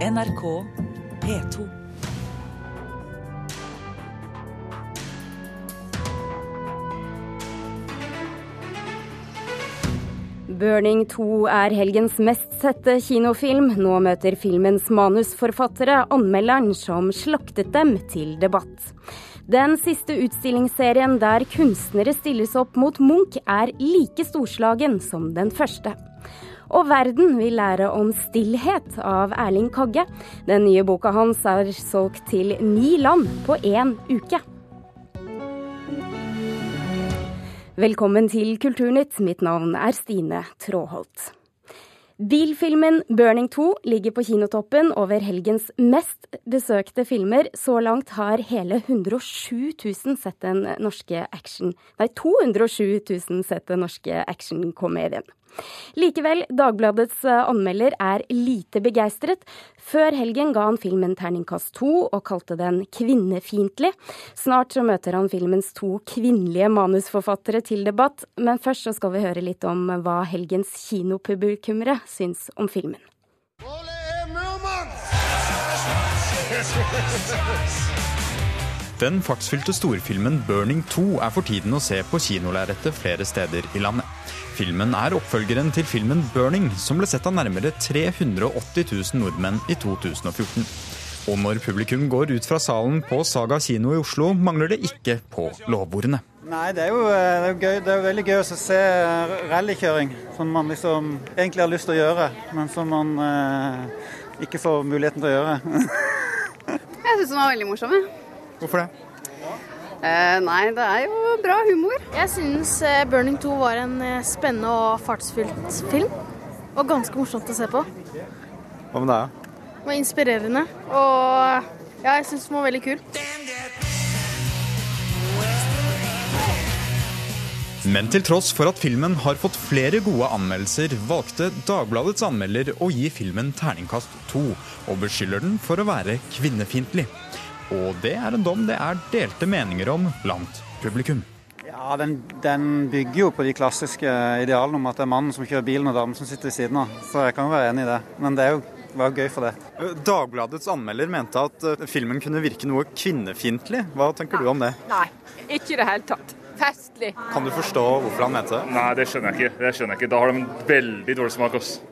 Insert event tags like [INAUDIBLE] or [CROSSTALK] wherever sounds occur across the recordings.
NRK P2. Burning 2 er helgens mest sette kinofilm. Nå møter filmens manusforfattere anmelderen som slaktet dem til debatt. Den siste utstillingsserien der kunstnere stilles opp mot Munch, er like storslagen som den første. Og verden vil lære om stillhet av Erling Kagge. Den nye boka hans er solgt til ni land på én uke. Velkommen til Kulturnytt. Mitt navn er Stine Tråholt. Bilfilmen 'Burning 2' ligger på kinotoppen over helgens mest besøkte filmer. Så langt har hele 107 000 sett den norske action... Nei, 207 000 sett den norske actionkomedien. Likevel, Dagbladets anmelder er lite begeistret. Før helgen ga han filmen terningkast to og kalte den kvinnefiendtlig. Snart så møter han filmens to kvinnelige manusforfattere til debatt, men først så skal vi høre litt om hva helgens kinopublikummere syns om filmen. Den fartsfylte storfilmen 'Burning 2' er for tiden å se på kinolerretet flere steder i landet. Filmen er oppfølgeren til filmen 'Burning', som ble sett av nærmere 380 000 nordmenn i 2014. Og når publikum går ut fra salen på Saga kino i Oslo, mangler det ikke på lovordene. Nei, det er jo, det er jo gøy, det er jo veldig gøy å se rallykjøring som man liksom egentlig har lyst til å gjøre, men som man eh, ikke får muligheten til å gjøre. [LAUGHS] jeg syns den var veldig morsom. Jeg. Hvorfor det? Eh, nei, det er jo bra humor. Jeg syns eh, 'Burning 2' var en eh, spennende og fartsfylt film. Og ganske morsomt å se på. Hva med deg? Det var inspirerende. Og ja, jeg syns den var veldig kul. Men til tross for at filmen har fått flere gode anmeldelser, valgte Dagbladets anmelder å gi filmen terningkast to, og beskylder den for å være kvinnefiendtlig. Og det er en dom det er delte meninger om blant publikum. Ja, den, den, bygger jo på de klassiske idealene om at det er mannen som kjører bilen og damen som sitter ved siden av. Så jeg kan jo være enig i det. Men det er jo var gøy for det. Dagbladets anmelder mente at eh, filmen kunne virke noe kvinnefiendtlig. Hva tenker du om det? Nei, ikke i det hele tatt. Festlig. Kan du forstå hvorfor han mente det? Nei, det skjønner jeg ikke. Det skjønner jeg ikke. Da har de en veldig dårlig smak. Også.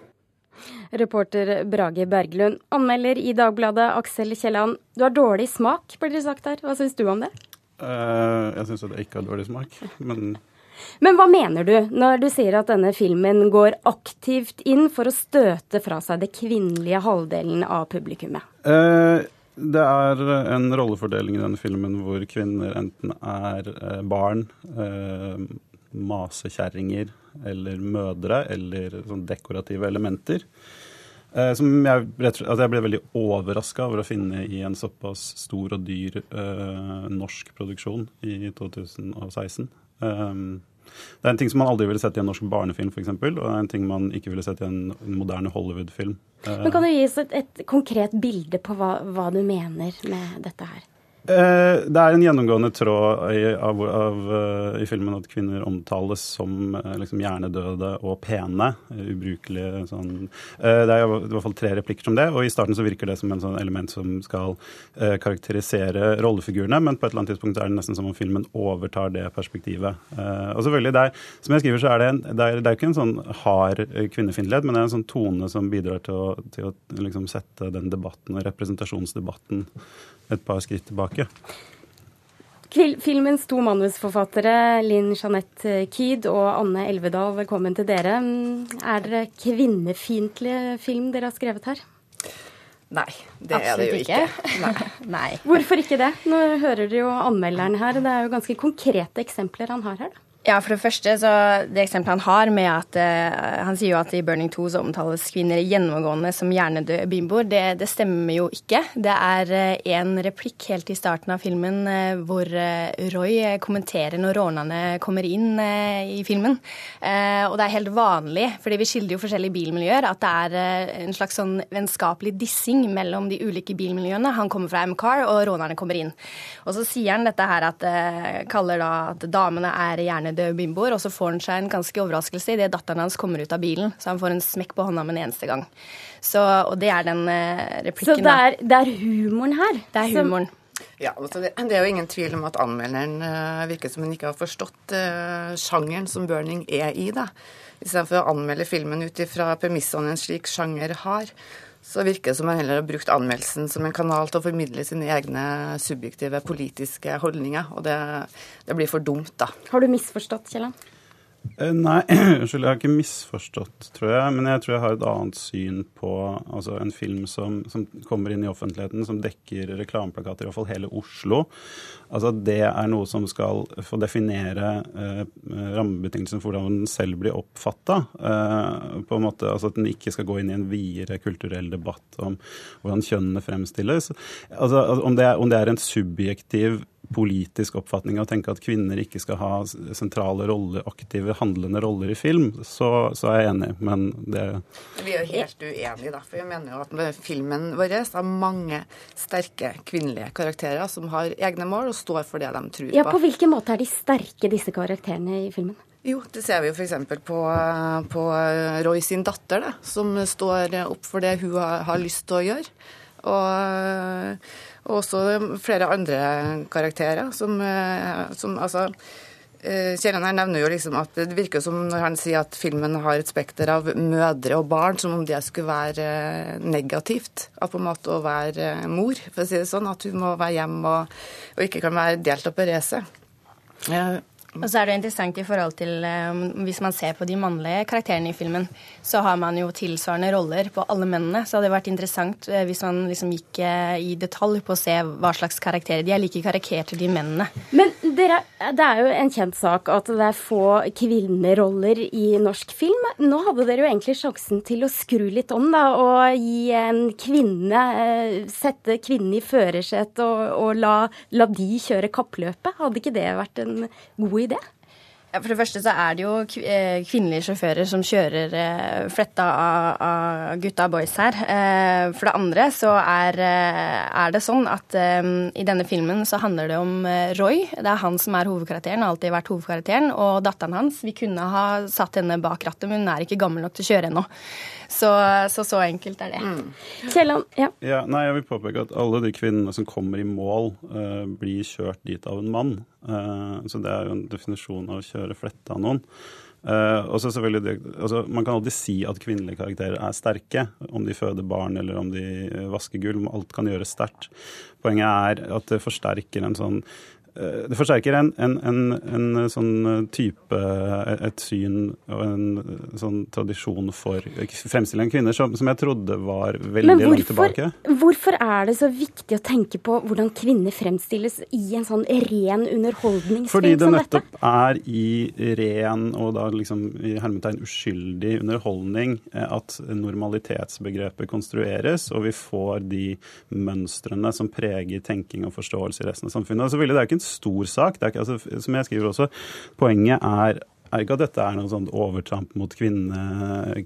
Reporter Brage Berglund. Anmelder i Dagbladet Aksel Kielland. Du har dårlig smak, blir det sagt her. Hva syns du om det? Uh, jeg syns at jeg ikke har dårlig smak, men Men hva mener du når du sier at denne filmen går aktivt inn for å støte fra seg det kvinnelige halvdelen av publikummet? Uh, det er en rollefordeling i denne filmen hvor kvinner enten er uh, barn, masekjerringer eller mødre eller sånn dekorative elementer. Eh, som jeg, altså jeg ble veldig overraska over å finne i en såpass stor og dyr eh, norsk produksjon i 2016. Um, det er en ting som man aldri ville sett i en norsk barnefilm, f.eks., og det er en ting man ikke ville sett i en moderne Hollywood-film. Men Kan du gi oss et, et konkret bilde på hva, hva du mener med dette her? Eh, det er en gjennomgående tråd i, av, av, eh, i, filmen at kvinner omtales som eh, liksom, hjernedøde og pene. Ubrukelige sånn Det er i hvert fall tre replikker som det, og i starten så virker det som en sånn element som skal karakterisere rollefigurene, men på et eller annet tidspunkt er det nesten som om filmen overtar det perspektivet. og selvfølgelig, der, Som jeg skriver, så er det, en, det, er, det er ikke en sånn hard kvinnefiendtlighet, men det er en sånn tone som bidrar til å, til å liksom, sette den debatten og representasjonsdebatten et par skritt tilbake. Filmens to manusforfattere, Linn Jeanette Kyd og Anne Elvedal, velkommen til dere. Er dere kvinnefiendtlige film dere har skrevet her? Nei, det Absolutt er det jo ikke. ikke. Nei. Hvorfor ikke det? Nå hører dere jo anmelderen her. Det er jo ganske konkrete eksempler han har her. da. Ja, for det første, så det eksempelet han har med at uh, Han sier jo at i Burning 2 så omtales kvinner gjennomgående som hjernedøde bimboer. Det, det, stemmer jo ikke. Det er uh, en replikk helt i starten av filmen uh, hvor Roy kommenterer når rånerne kommer inn i filmen. og det er helt vanlig, fordi vi skildrer jo forskjellige bilmiljøer, at det er en slags sånn vennskapelig dissing mellom de ulike bilmiljøene. Han kommer fra M-Car, og rånerne kommer inn. Og så sier han dette her at kaller da at damene er hjernedøde hjernedøde bimboer, og så får han seg en ganske overraskelse idet datteren hans kommer ut av bilen. Så han får en smekk på hånda med en eneste gang. Så, og det er den uh, replikken. Så det er, det er, humoren her? Det er humoren. Ja, altså det, det, er jo ingen tvil om at anmelderen uh, virker som hun ikke har forstått uh, sjangeren som 'Burning' er i. da. Istedenfor å anmelde filmen ut ifra premissene en slik sjanger har, så virker det som han heller har brukt anmeldelsen som en kanal til å formidle sine egne subjektive politiske holdninger. Og det, det blir for dumt, da. Har du misforstått, Kielland? Eh, nei, [CLEARS THROAT] unnskyld, jeg har ikke misforstått, tror jeg. Men jeg tror jeg har et annet syn på altså, en film som, som, kommer inn i offentligheten, som dekker reklameplakater, i hvert fall hele Oslo. Altså, det er noe som skal få definere eh, rammebetingelsene for hvordan den selv blir oppfatta. Eh, på en måte, altså At den ikke skal gå inn i en videre kulturell debatt om hvordan kjønnene fremstilles. Altså, altså om, det er, om det er en subjektiv politisk oppfatning av å tenke at kvinner ikke skal ha sentrale roller, aktive, handlende roller i film, så, så er jeg enig, men det Vi er jo helt uenige, da. For jeg mener jo at filmen vår har mange sterke kvinnelige karakterer som har egne mål og står for det de tror på. Ja, På hvilken måte er de sterke, disse karakterene i filmen? Jo, det ser vi jo f.eks. På, på Roy sin datter, da, som står opp for det hun har, har lyst til å gjøre. Og og også flere andre karakterer som, eh, som altså eh, Kjelland her nevner jo liksom at det virker som når han sier at filmen har et spekter av mødre og barn, som om det skulle være eh, negativt. At på en måte å være mor, for å si det sånn. At hun må være hjemme og, og ikke kan være delt opp i racet. Og så er det interessant i forhold til um, Hvis man ser på de mannlige karakterene i filmen, så har man jo tilsvarende roller på alle mennene. Så hadde det vært interessant uh, hvis man liksom gikk uh, i detalj på å se hva slags karakterer de er. like karikerte, de mennene. Men dere, det er jo en kjent sak at det er få kvinneroller i norsk film. Nå hadde dere jo egentlig sjansen til å skru litt om da, og gi en kvinne uh, Sette kvinnen i førersetet og, og la, la de kjøre kappløpet. Hadde ikke det vært en god idé? For det første så er det jo eh, kvinnelige sjåfører som kjører eh, fletta av, av gutta boys her. Eh, for det andre så er, er det sånn at i denne filmen så handler det om Roy. Det er han som er hovedkarakteren, har alltid vært hovedkarakteren. Og datteren hans. Vi kunne ha satt henne bak rattet, men hun er ikke gammel nok til å kjøre ennå. Så, så, så enkelt er det. Mm. Kjelland, ja. ja. Nei, jeg vil påpeke at alle de kvinnene som kommer i mål, uh, blir kjørt dit av en mann. Uh, så det er jo en definisjon av å kjøre fletta av noen. Uh, og så selvfølgelig, altså, Man kan alltid si at kvinnelige karakterer er sterke. Om de føder barn eller om de vasker gulv. Alt kan gjøres sterkt. Poenget er at det forsterker en sånn Eh, det forsterker en, en, en, en, sånn eh, type, eh, et syn og en sånn tradisjon for fremstilling av kvinner som, som, jeg trodde var veldig hvorfor, langt tilbake. Hvorfor er det så viktig å tenke på hvordan kvinner fremstilles i en sånn ren underholdningsfilm som dette? Fordi det nettopp er i ren og da liksom i hermetegn uskyldig underholdning at normalitetsbegrepet konstrueres, og vi får de mønstrene som preger tenking og forståelse i resten av samfunnet. Og så ville det er ikke en stor sak. Ikke, altså, som jeg skriver også, poenget er er ikke at dette er noe sånt overtramp mot kvinne,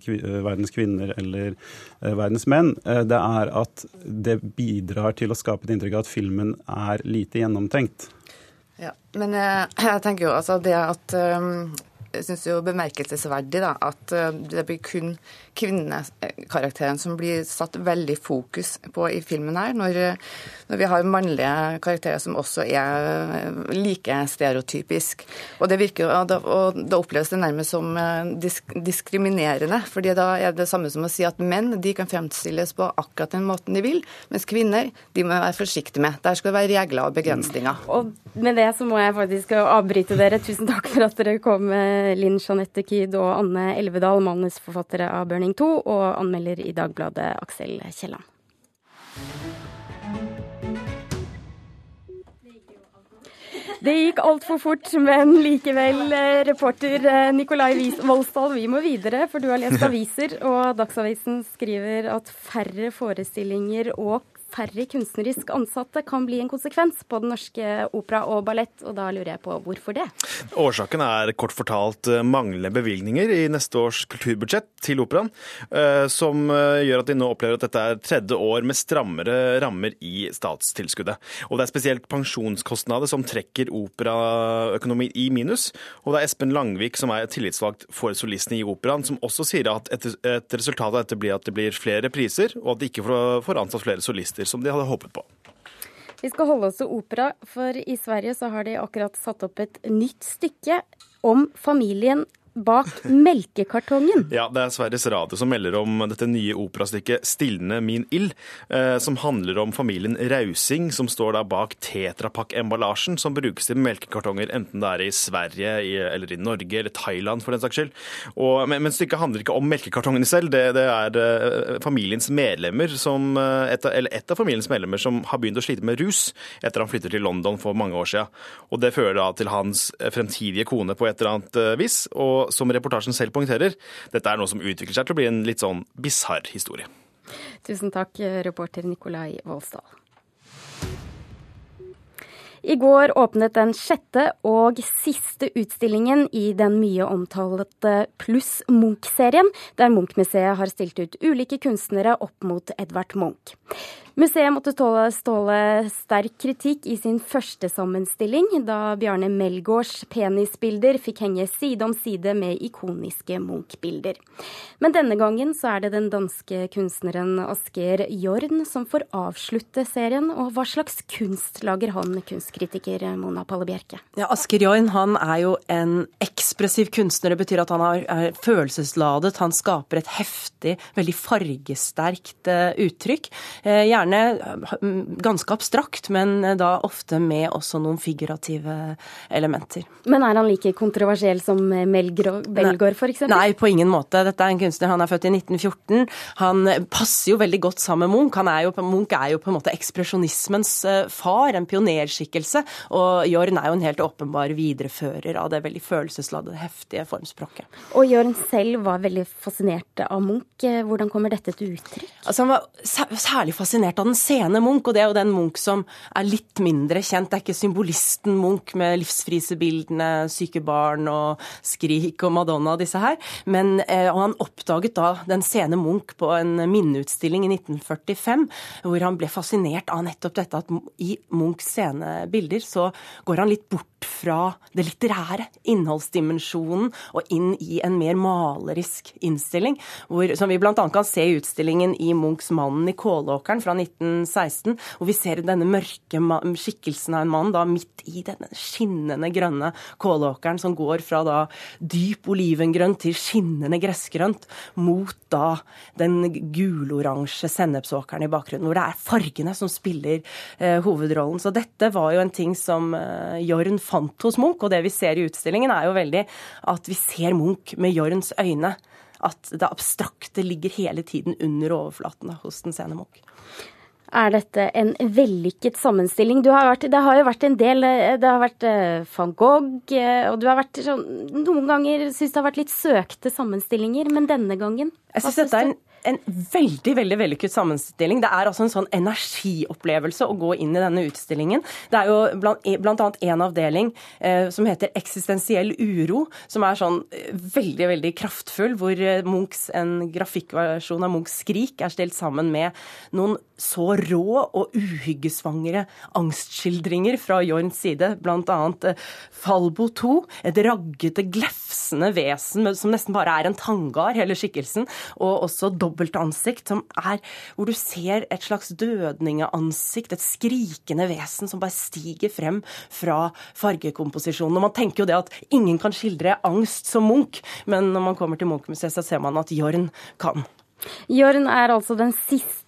kv, verdens kvinner eller eh, verdens menn. Uh, det er at det bidrar til å skape et inntrykk av at filmen er lite gjennomtenkt. Ja, Men jeg, [CLEARS THROAT] jeg tenker jo altså det at um, syns jo bemerkelsesverdig da, at det blir kun kvinnekarakteren som blir satt veldig fokus på i filmen her, når, når, vi har mannlige karakterer som også er like stereotypisk. Og det virker, og da, og da oppleves det nærmest som eh, disk, diskriminerende. fordi da er det samme som å si at menn de kan fremstilles på akkurat den måten de vil, mens kvinner de må være forsiktige med. Der skal det være regler og begrensninger. Og med det så må jeg faktisk avbryte dere. Tusen takk for at dere kom, Linn Jeanette Kyd og Anne Elvedal, manusforfattere av Burning 2 og anmelder i Dagbladet Aksel Kielland. Det gikk altfor fort, men likevel, eh, reporter eh, Nikolai Voldsdal, vi må videre, for du har lest [LAUGHS] aviser, og Dagsavisen skriver at færre forestillinger og færre kunstnerisk ansatte kan bli en konsekvens på Den norske opera og ballett, og da lurer jeg på hvorfor det? Årsaken er kort fortalt eh, manglende bevilgninger i neste års kulturbudsjett til operaen, eh, som eh, gjør at de nå opplever at dette er tredje år med strammere rammer i statstilskuddet. Og det er spesielt pensjonskostnader som trekker operaøkonomi i minus. Og det er Espen Langvik, som er tillitsvalgt for solistene i operaen, som også sier at et, resultat av dette blir at det blir flere priser, og at de ikke får ansatt flere solister, som de hadde håpet på. Vi skal holde oss til opera, for i Sverige så har de akkurat satt opp et nytt stykke om familien bak melkekartongen. [LAUGHS] Ja, det er Sveriges Radio som melder om dette nye operastykket 'Stilne min ild', eh, som handler om familien Rausing, som står da bak Tetrapak-emballasjen som brukes til melkekartonger, enten det er i Sverige i, eller i Norge eller Thailand, for den saks skyld. Og, men, men, stykket handler ikke om melkekartongene selv, det, det er eh, familiens medlemmer som uh, et, eller et av familiens medlemmer som har begynt å slite med rus etter han flytter til London for mange år siden. Og det fører da til hans fremtidige kone på et eller annet uh, vis. og som reportasjen selv poengterer, dette er noe som utvikler seg til å bli en litt sånn bisarr historie. Tusen takk, reporter Nikolai Voldsdal. I går åpnet den sjette og siste utstillingen i den mye omtalte Pluss Munch-serien, der Munch-museet har stilt ut ulike kunstnere opp mot Edvard Munch. Museet måtte ståle, ståle sterk kritikk i sin første sammenstilling, da Bjarne Melgaards penisbilder fikk henge side om side med ikoniske Munch-bilder. Men denne gangen så er det den danske kunstneren Asger Jorn som får avslutte serien. Og hva slags kunst lager han, kunstkritiker Mona Palle Bjerke? Ja, Asger Jorn han er jo en ekspressiv kunstner. Det betyr at han er følelsesladet. Han skaper et heftig, veldig fargesterkt uh, uttrykk. Uh, gjerne ganske abstrakt, men da ofte med også noen figurative elementer. Men er han like kontroversiell som Melgaard f.eks.? Nei, på ingen måte. Dette er en kunstner, han er født i 1914. Han passer jo veldig godt sammen med Munch. Er jo, Munch er jo på en måte ekspresjonismens eh, far, en pionerskikkelse. Og Jorn er jo en helt åpenbar viderefører av det veldig følelsesladde, heftige formspråket. Og Jorn selv var veldig fascinert av Munch. Hvordan kommer dette til uttrykk? Altså, han var særlig fascinert fascinert av den sene Munch, og det er jo den Munch som er litt mindre kjent. Det er ikke symbolisten Munch med livsfrisebildene, syke barn og Skrik og Madonna og disse her. Men eh, han oppdaget da den sene Munch på en minneutstilling i 1945, hvor han ble fascinert av nettopp dette at i Munchs sene bilder så går han litt bort fra det litterære, innholdsdimensjonen, og inn i en mer malerisk innstilling, hvor, som vi bl.a. kan se i utstillingen i Munchs 'Mannen i Kålåkeren' fra 1916, hvor vi ser denne mørke skikkelsen av en mann da midt i denne skinnende grønne kålåkeren, som går fra da dyp olivengrønt til skinnende gressgrønt, mot da den guloransje sennepsåkeren i bakgrunnen, hvor det er fargene som spiller eh, hovedrollen. Så dette var jo en ting som eh, Jorn hos Munch, og det vi ser i utstillingen, er jo veldig at vi ser Munch med Jorns øyne. At det abstrakte ligger hele tiden under overflaten hos den sene Munch. Er dette en vellykket sammenstilling? Har vært, det har jo vært en del Det har vært eh, van Gogh, eh, og du har vært sånn Noen ganger syns det har vært litt søkte sammenstillinger, men denne gangen? Jeg synes dette er en en veldig veldig vellykket sammenstilling. Det er altså en sånn energiopplevelse å gå inn i denne utstillingen. Det er jo blant, blant annet en avdeling eh, som heter Eksistensiell uro, som er sånn eh, veldig veldig kraftfull, hvor eh, Munchs, en grafikkversjon av Munchs Skrik er stilt sammen med noen så rå og uhyggesvangre angstskildringer fra Jorns side, annet eh, Falbo 2, et raggete, glefsende vesen som nesten bare er en tangar, hele skikkelsen, og også dobbelt ansikt, som er hvor du ser et slags dødningeansikt, et skrikende vesen som bare stiger frem fra fargekomposisjonen. Og Man tenker jo det at ingen kan skildre angst som Munch, men når man kommer til Munch-museet, så ser man at Jorn kan. Jorn er altså den siste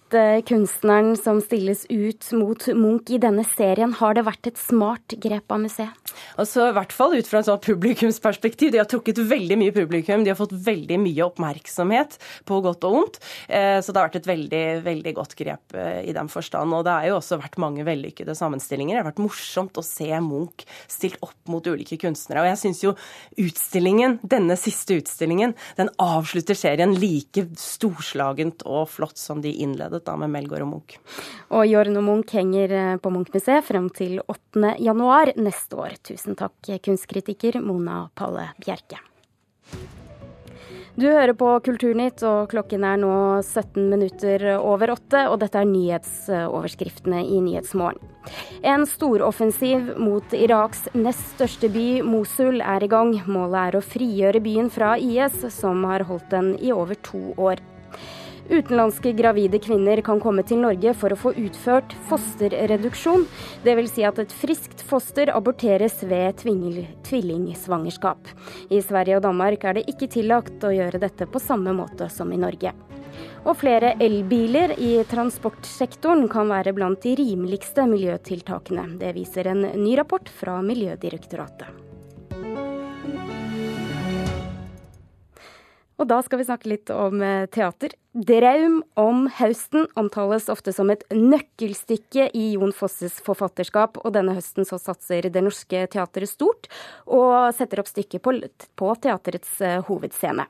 kunstneren som stilles ut mot Munch i denne serien. Har det vært et smart grep av museet? Altså, I hvert fall ut fra et sånt publikumsperspektiv. De har trukket veldig mye publikum. De har fått veldig mye oppmerksomhet, på godt og vondt. Eh, så det har vært et veldig, veldig godt grep eh, i den forstand. Og det har jo også vært mange vellykkede sammenstillinger. Det har vært morsomt å se Munch stilt opp mot ulike kunstnere. Og jeg syns jo utstillingen, denne siste utstillingen, den avslutter serien like storslagent og flott som de innleder innredet da med Melgaard og Munch. Og Jorn og Munch henger på Munch-museet frem til 8. januar neste år. Tusen takk, kunstkritiker Mona Palle Bjerke. Du hører på Kulturnytt, og klokken er nå 17 minutter over åtte, og dette er nyhetsoverskriftene i Nyhetsmorgen. En storoffensiv mot Iraks nest største by, Mosul, er i gang. Målet er å frigjøre byen fra IS, som har holdt den i over to år. Utenlandske gravide kvinner kan komme til Norge for å få utført fosterreduksjon. Dvs. Si at et friskt foster aborteres ved tvillingsvangerskap. I Sverige og Danmark er det ikke tillagt å gjøre dette på samme måte som i Norge. Og flere elbiler i transportsektoren kan være blant de rimeligste miljøtiltakene. Det viser en ny rapport fra Miljødirektoratet. Og da skal vi snakke litt om eh, teater. 'Draum om høsten' omtales ofte som et nøkkelstykke i Jon Fosses forfatterskap, og denne høsten så satser Det Norske Teatret stort og setter opp stykket på, på teaterets uh, hovedscene.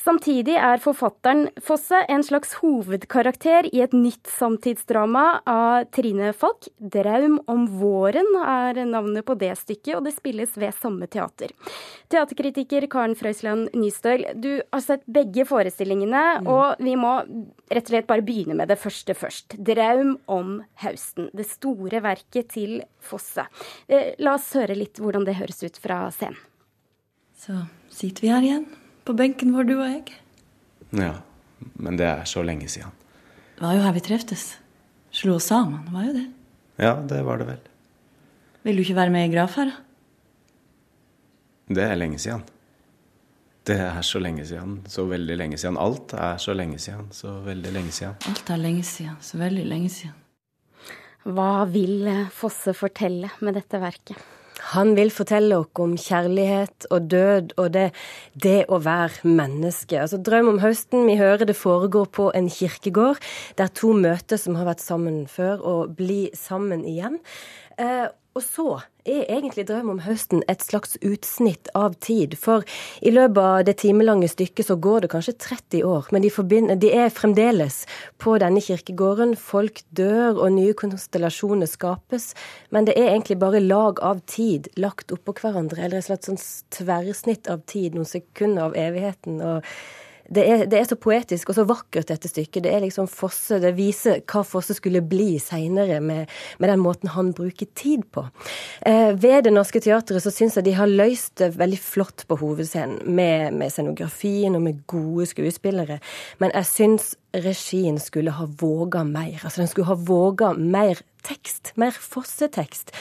Samtidig er forfatteren Fosse en slags hovedkarakter i et nytt samtidsdrama av Trine Falk. 'Draum om våren' er navnet på det stykket, og det spilles ved samme teater. Teaterkritiker Karen Frøysland Nystøl, du har sett begge forestillingene. Mm. og vi vi må rett og slett bare begynne med det første først. 'Draum om høsten'. Det store verket til Fosse. Eh, la oss høre litt hvordan det høres ut fra scenen. Så sitter vi her igjen, på benken vår, du og jeg. Ja, men det er så lenge siden. Det var jo her vi treftes. Slo oss sammen, var jo det. Ja, det var det vel. Vil du ikke være med i Graf her, da? Det er lenge siden. Det er så lenge siden. Så veldig lenge siden. Alt er så lenge siden. Så veldig lenge siden. Alt er lenge siden. Så veldig lenge siden. Hva vil Fosse fortelle med dette verket? Han vil fortelle oss om kjærlighet og død og det, det å være menneske. Altså Drøm om høsten, vi hører det foregår på en kirkegård der to møtes som har vært sammen før, og blir sammen igjen. Eh, og så er egentlig Drøm om høsten et slags utsnitt av tid. For i løpet av det timelange stykket så går det kanskje 30 år, men de, de, er fremdeles på denne kirkegården. Folk dør, og nye konstellasjoner skapes. Men det er egentlig bare lag av tid lagt oppå hverandre, eller et slags sånn tverrsnitt av tid, noen sekunder av evigheten. og det er, det er, så poetisk og så vakkert, dette stykket. Det er liksom Fosse, det viser hva Fosse skulle bli seinere, med, med, den måten han bruker tid på. Eh, ved Det Norske Teatret så syns jeg de har løst det veldig flott på hovedscenen, med, med scenografien og med gode skuespillere. Men jeg syns regien skulle ha våga mer. Altså den skulle ha våga mer tekst, mer Fosse-tekst.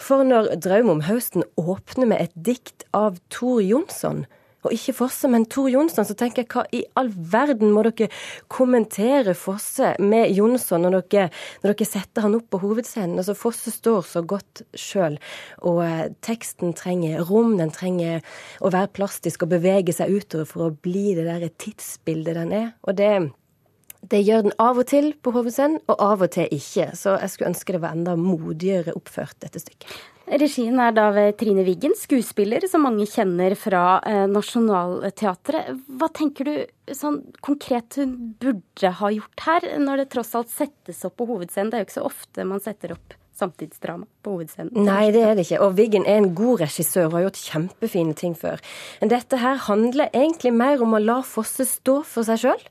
For når 'Draum om høsten' åpner med et dikt av Tor Jonsson, og ikke Fosse, men Tor Jonsson, så tenker jeg hva i all verden må dere kommentere Fosse med Jonsson når dere, når dere setter han opp på hovedscenen? Altså Fosse står så godt sjøl, og eh, teksten trenger rom, den trenger å være plastisk og bevege seg utover for å bli det der tidsbildet den er. Og det det gjør den av og til på hovedscenen, og av og til ikke. Så jeg skulle ønske det var enda modigere oppført, dette stykket. Regien er da ved Trine Wiggen, skuespiller som mange kjenner fra eh, Nationaltheatret. Hva tenker du sånn konkret hun burde ha gjort her, når det tross alt settes opp på hovedscenen? Det er jo ikke så ofte man setter opp samtidsdrama på hovedscenen. Nei, det er det ikke. Og Wiggen er en god regissør og har gjort kjempefine ting før. Men dette her handler egentlig mer om å la Fosse stå for seg sjøl,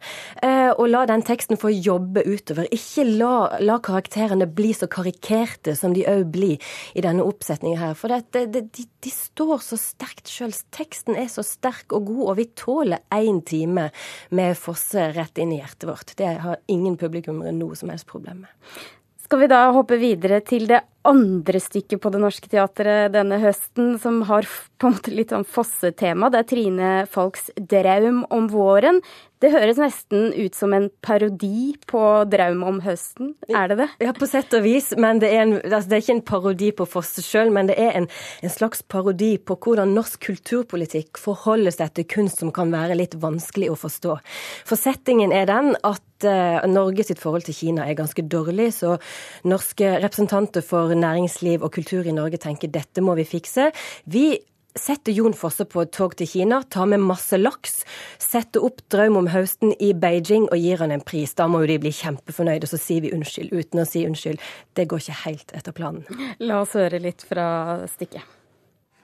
eh, og la den teksten få jobbe utover. Ikke la, la karakterene bli så karikerte som de òg blir i denne oppsetningen her. For det, det, de, de, står så sterkt sjøl. Teksten er så sterk og god, og vi tåler én time med Fosse rett inn i hjertet vårt. Det har ingen publikummere noe som helst problem med. Skal vi da hoppe videre til det andre stykket på Det Norske Teatret denne høsten, som har på en måte litt sånn Fosse-tema. Det er Trine Falks 'Draum om våren'. Det høres nesten ut som en parodi på 'Draum om høsten'. Er det det? Ja, på sett og vis. Men det er, en, altså det er ikke en parodi på Fosse sjøl, men det er en, en, slags parodi på hvordan norsk kulturpolitikk forholder seg til kunst som kan være litt vanskelig å forstå. For settingen er den at uh, Norge sitt forhold til Kina er ganske dårlig, så norske representanter for næringsliv og kultur i Norge tenker dette må vi fikse. Vi setter Jon Fosse på et tog til Kina, tar med masse laks, setter opp Drøm om høsten i Beijing og gir han en pris. Da må jo de bli kjempefornøyde, og så sier vi unnskyld uten å si unnskyld. Det går ikke helt etter planen. La oss høre litt fra stykket.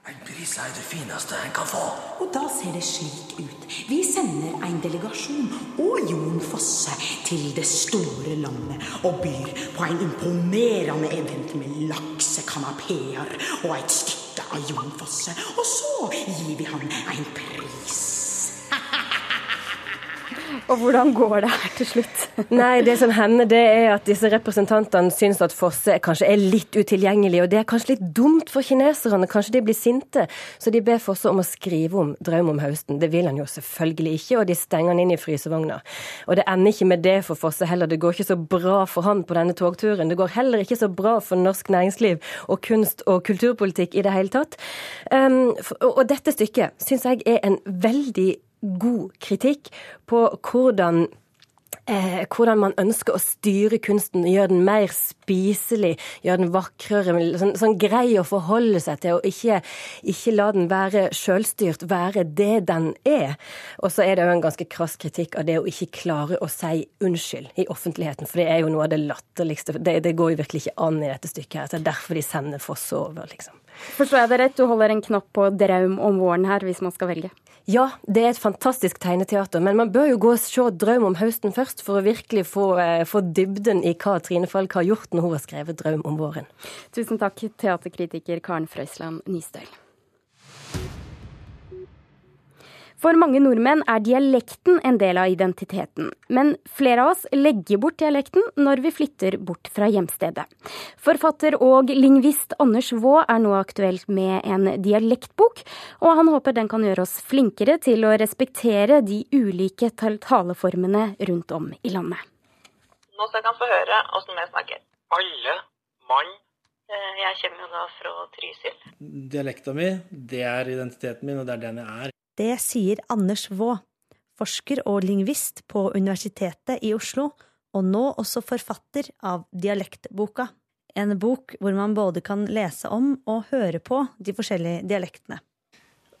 En pris er det fineste en kan få. Og da ser det slik ut. Vi sender en delegasjon og Jon Fosse til det store landet og byr på en imponerende event med laksekanapeer og et stykke av Jon Fosse. Og så gir vi han en pris. Og hvordan går det her til slutt? [LAUGHS] Nei, det som hender det er at disse representantene syns at Fosse kanskje er litt utilgjengelig, og det er kanskje litt dumt for kineserne. Kanskje de blir sinte. Så de ber Fosse om å skrive om Drøm om høsten. Det vil han jo selvfølgelig ikke, og de stenger han inn i frysevogna. Og det ender ikke med det for Fosse heller. Det går ikke så bra for han på denne togturen. Det går heller ikke så bra for norsk næringsliv og kunst- og kulturpolitikk i det hele tatt. Um, og dette stykket syns jeg er en veldig god kritikk på hvordan Eh, hvordan man ønsker å styre kunsten, gjøre den mer spiselig, gjøre den vakrere, sånn, sånn grei å forholde seg til, og ikke, ikke la den være sjølstyrt, være det den er. Og så er det jo en ganske krass kritikk av det å ikke klare å si unnskyld i offentligheten, for det er jo noe av det latterligste. Det, det går jo virkelig ikke an i dette stykket her. Så det er derfor de sender Foss over, liksom. Forstår jeg det rett, du holder en knapp på Draum om våren her, hvis man skal velge? Ja, det er et fantastisk tegneteater, men man bør jo gå og se Drøm om høsten først, for å virkelig få, eh, få dybden i hva Trine Falk har gjort når hun har skrevet Drøm om våren. Tusen takk, teaterkritiker Karen Frøysland Nystøl. For mange nordmenn er dialekten en del av identiteten, men flere av oss legger bort dialekten når vi flytter bort fra hjemstedet. Forfatter og lingvist Anders Vaa er nå aktuelt med en dialektbok, og han håper den kan gjøre oss flinkere til å respektere de ulike taleformene rundt om i landet. Nå skal dere få høre åssen vi snakker. Alle mann. Eh, Jeg kommer jo da fra Trysil. Dialekta mi, det er identiteten min, og det er den jeg er. Det sier Anders Vaa, forsker og lingvist på Universitetet i Oslo, og nå også forfatter av Dialektboka. En bok hvor man både kan lese om og høre på de forskjellige dialektene.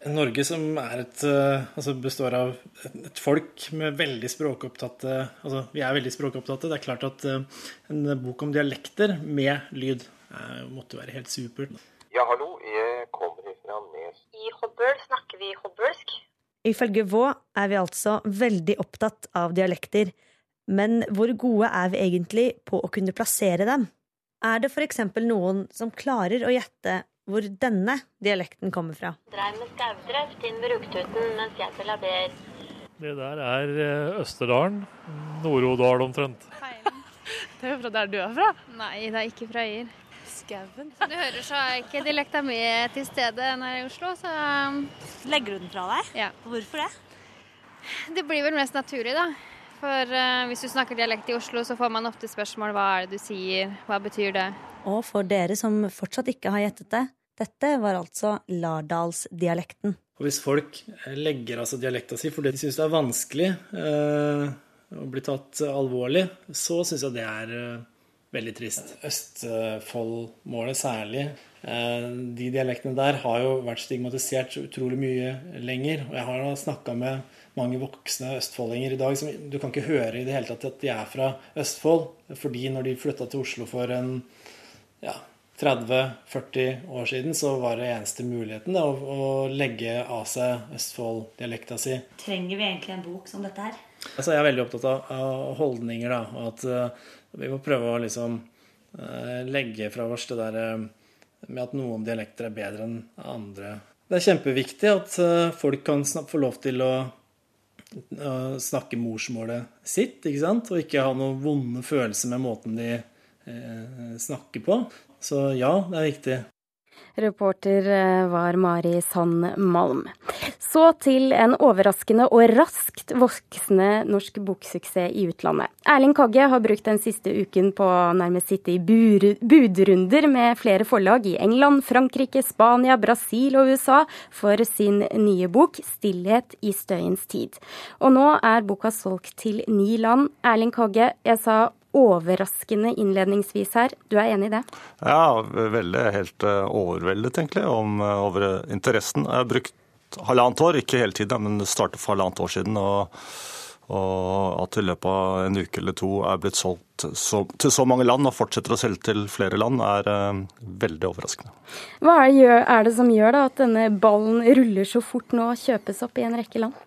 Norge som et, altså består av et folk med veldig språkopptatte Altså, vi er veldig språkopptatte. Det er klart at en bok om dialekter med lyd måtte være helt supert. Ja, hallo. Jeg kommer. I Hobøl snakker vi hobølsk. Ifølge Vå er vi altså veldig opptatt av dialekter, men hvor gode er vi egentlig på å kunne plassere dem? Er det f.eks. noen som klarer å gjette hvor denne dialekten kommer fra? Dreiv med skaudreft inn ved Bruktuten mens jeg spiller ber. Det der er eh, Østerdalen. Nord-Odal omtrent. [LAUGHS] Det er jo fra der du er fra? Nei, det er ikke fra Øyer. Skauen. Som du hører, så er ikke dialekta mi til stede når jeg er i Oslo, så um, Legger du den fra deg? Ja. Hvorfor det? Det blir vel mest naturlig, da. For uh, hvis du snakker dialekt i Oslo, så får man ofte spørsmål hva er det du sier, hva betyr det? Og for dere som fortsatt ikke har gjettet det, dette var altså lardalsdialekten. Og hvis folk legger av seg dialekta si fordi de syns det er vanskelig uh, å bli tatt alvorlig, så syns jeg det er eh, veldig trist. Østfold-målet særlig. Eh, de dialektene der har jo vært stigmatisert så utrolig mye lenger. Og jeg har snakka med mange voksne østfoldinger i dag som du kan ikke høre i det hele tatt at de er fra Østfold. Fordi når de flytta til Oslo for en ja, 30-40 år siden, så var det eneste muligheten da, å, å legge av seg Østfold-dialekta si. Trenger vi egentlig en bok som dette her? Altså, jeg er veldig opptatt av, av holdninger, da. Og at uh, vi må prøve å liksom uh, legge fra oss det der uh, med at noen dialekter er bedre enn andre. Det er kjempeviktig at folk kan få lov til å snakke morsmålet sitt, ikke sant? og ikke ha noen vonde følelser med måten de snakker på. Så ja, det er viktig. Reporter var Mari Sand Malm. Så til en overraskende og raskt voksende norsk boksuksess i utlandet. Erling Kagge har brukt den siste uken på å nærmest sitte i budrunder med flere forlag i England, Frankrike, Spania, Brasil og USA for sin nye bok 'Stillhet i støyens tid'. Og nå er boka solgt til ni land. Erling Kagge, jeg sa overraskende innledningsvis her. Du er enig i det? Ja, veldig. Helt uh, overveldet, egentlig, om, uh, over interessen. Jeg har brukt halvannet år, ikke hele tiden, men det startet for halvannet år siden. og og at i løpet av en uke eller to er blitt solgt så, til så mange land og fortsetter å selge til flere land, er uh, veldig overraskende. Hva er det, er det, som gjør da, at denne ballen ruller så fort nå og kjøpes opp i en rekke land?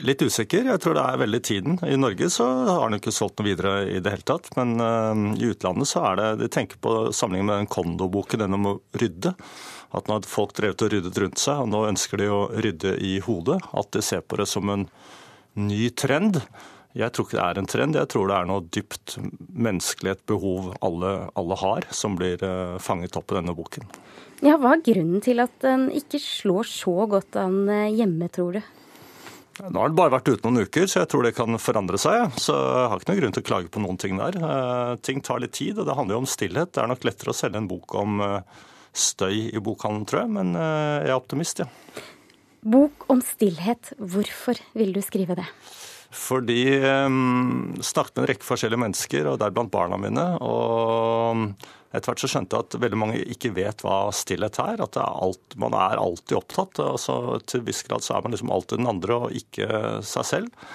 Litt usikker. Jeg tror det er veldig tiden. I Norge så har den ikke solgt noe videre i det hele tatt. Men uh, i utlandet så er det De tenker på sammenligning med den kondoboken, den om å rydde. At nå har folk drevet og ryddet rundt seg, og nå ønsker de å rydde i hodet. At de ser på det som en ny trend. Jeg tror ikke det er en trend, jeg tror det er noe dypt menneskelig, et behov alle, alle har, som blir eh, fanget opp i denne boken. Ja, Hva er grunnen til at den ikke slår så godt an eh, hjemme, tror du? Nå har den bare vært ute noen uker, så jeg tror det kan forandre seg. Så jeg har ikke noen grunn til å klage på noen ting der. Eh, ting tar litt tid, og det handler jo om stillhet. Det er nok lettere å selge en bok om støy i bokhandelen, tror jeg, men jeg er optimist, ja. Bok om stillhet. Hvorfor vil du skrive det? Fordi um, snakket med en rekke forskjellige mennesker, og deriblant barna mine. Og etter hvert så skjønte jeg at veldig mange ikke vet hva stillhet er. At er alt, man er alltid opptatt. Altså, til viss grad så er man liksom alltid den andre og ikke seg selv.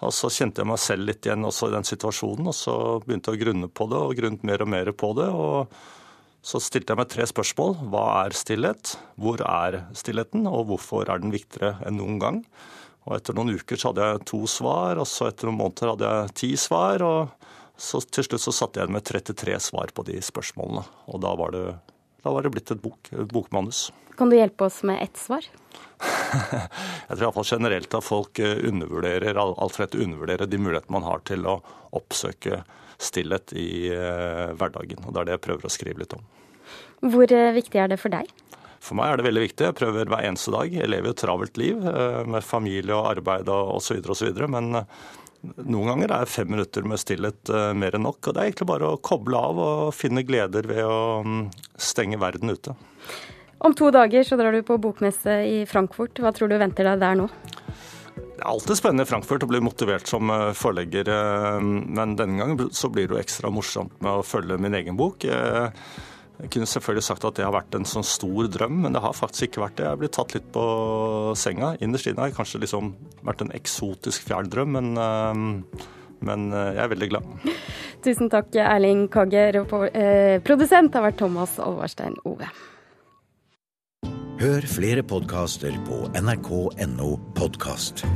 Og så kjente jeg meg selv litt igjen også i den situasjonen, og så begynte jeg å grunne på det, og grunnet mer og mer på det. og så stilte jeg meg tre spørsmål. Hva er stillhet? Hvor er stillheten? Og hvorfor er den viktigere enn noen gang? Og etter noen uker så hadde jeg to svar, og så etter noen måneder hadde jeg ti svar. Og så til slutt så satt jeg igjen med 33 svar på de spørsmålene. Og da var det, da var det blitt et, bok, et bokmanus. Kan du hjelpe oss med ett svar? [LAUGHS] jeg tror iallfall generelt at folk undervurderer, alt undervurderer de mulighetene man har til å oppsøke stillhet i eh, hverdagen. og Det er det jeg prøver å skrive litt om. Hvor eh, viktig er det for deg? For meg er det veldig viktig. Jeg prøver hver eneste dag. Jeg lever et travelt liv eh, med familie og arbeid og osv. osv. Men noen ganger er fem minutter med stillhet mer enn nok. Og det er egentlig bare å koble av og finne gleder ved å mm, stenge verden ute. Om to dager så drar du på bokmesse i Frankfurt. Hva tror du venter deg der nå? Det er alltid spennende i Frankfurt å bli motivert som eh, forlegger, eh, men denne gangen så blir det jo ekstra morsomt med å følge min egen bok. Jeg kunne selvfølgelig sagt at det har vært en sånn stor drøm, men det har faktisk ikke vært det. Jeg har blitt tatt litt på senga. Innerst inne har kanskje liksom vært en eksotisk fjern drøm, men, eh, men, jeg er veldig glad. Tusen takk, Erling Kagge. Produsent har vært Thomas Alvarstein Ove. Hør flere podkaster på nrk.no podkast.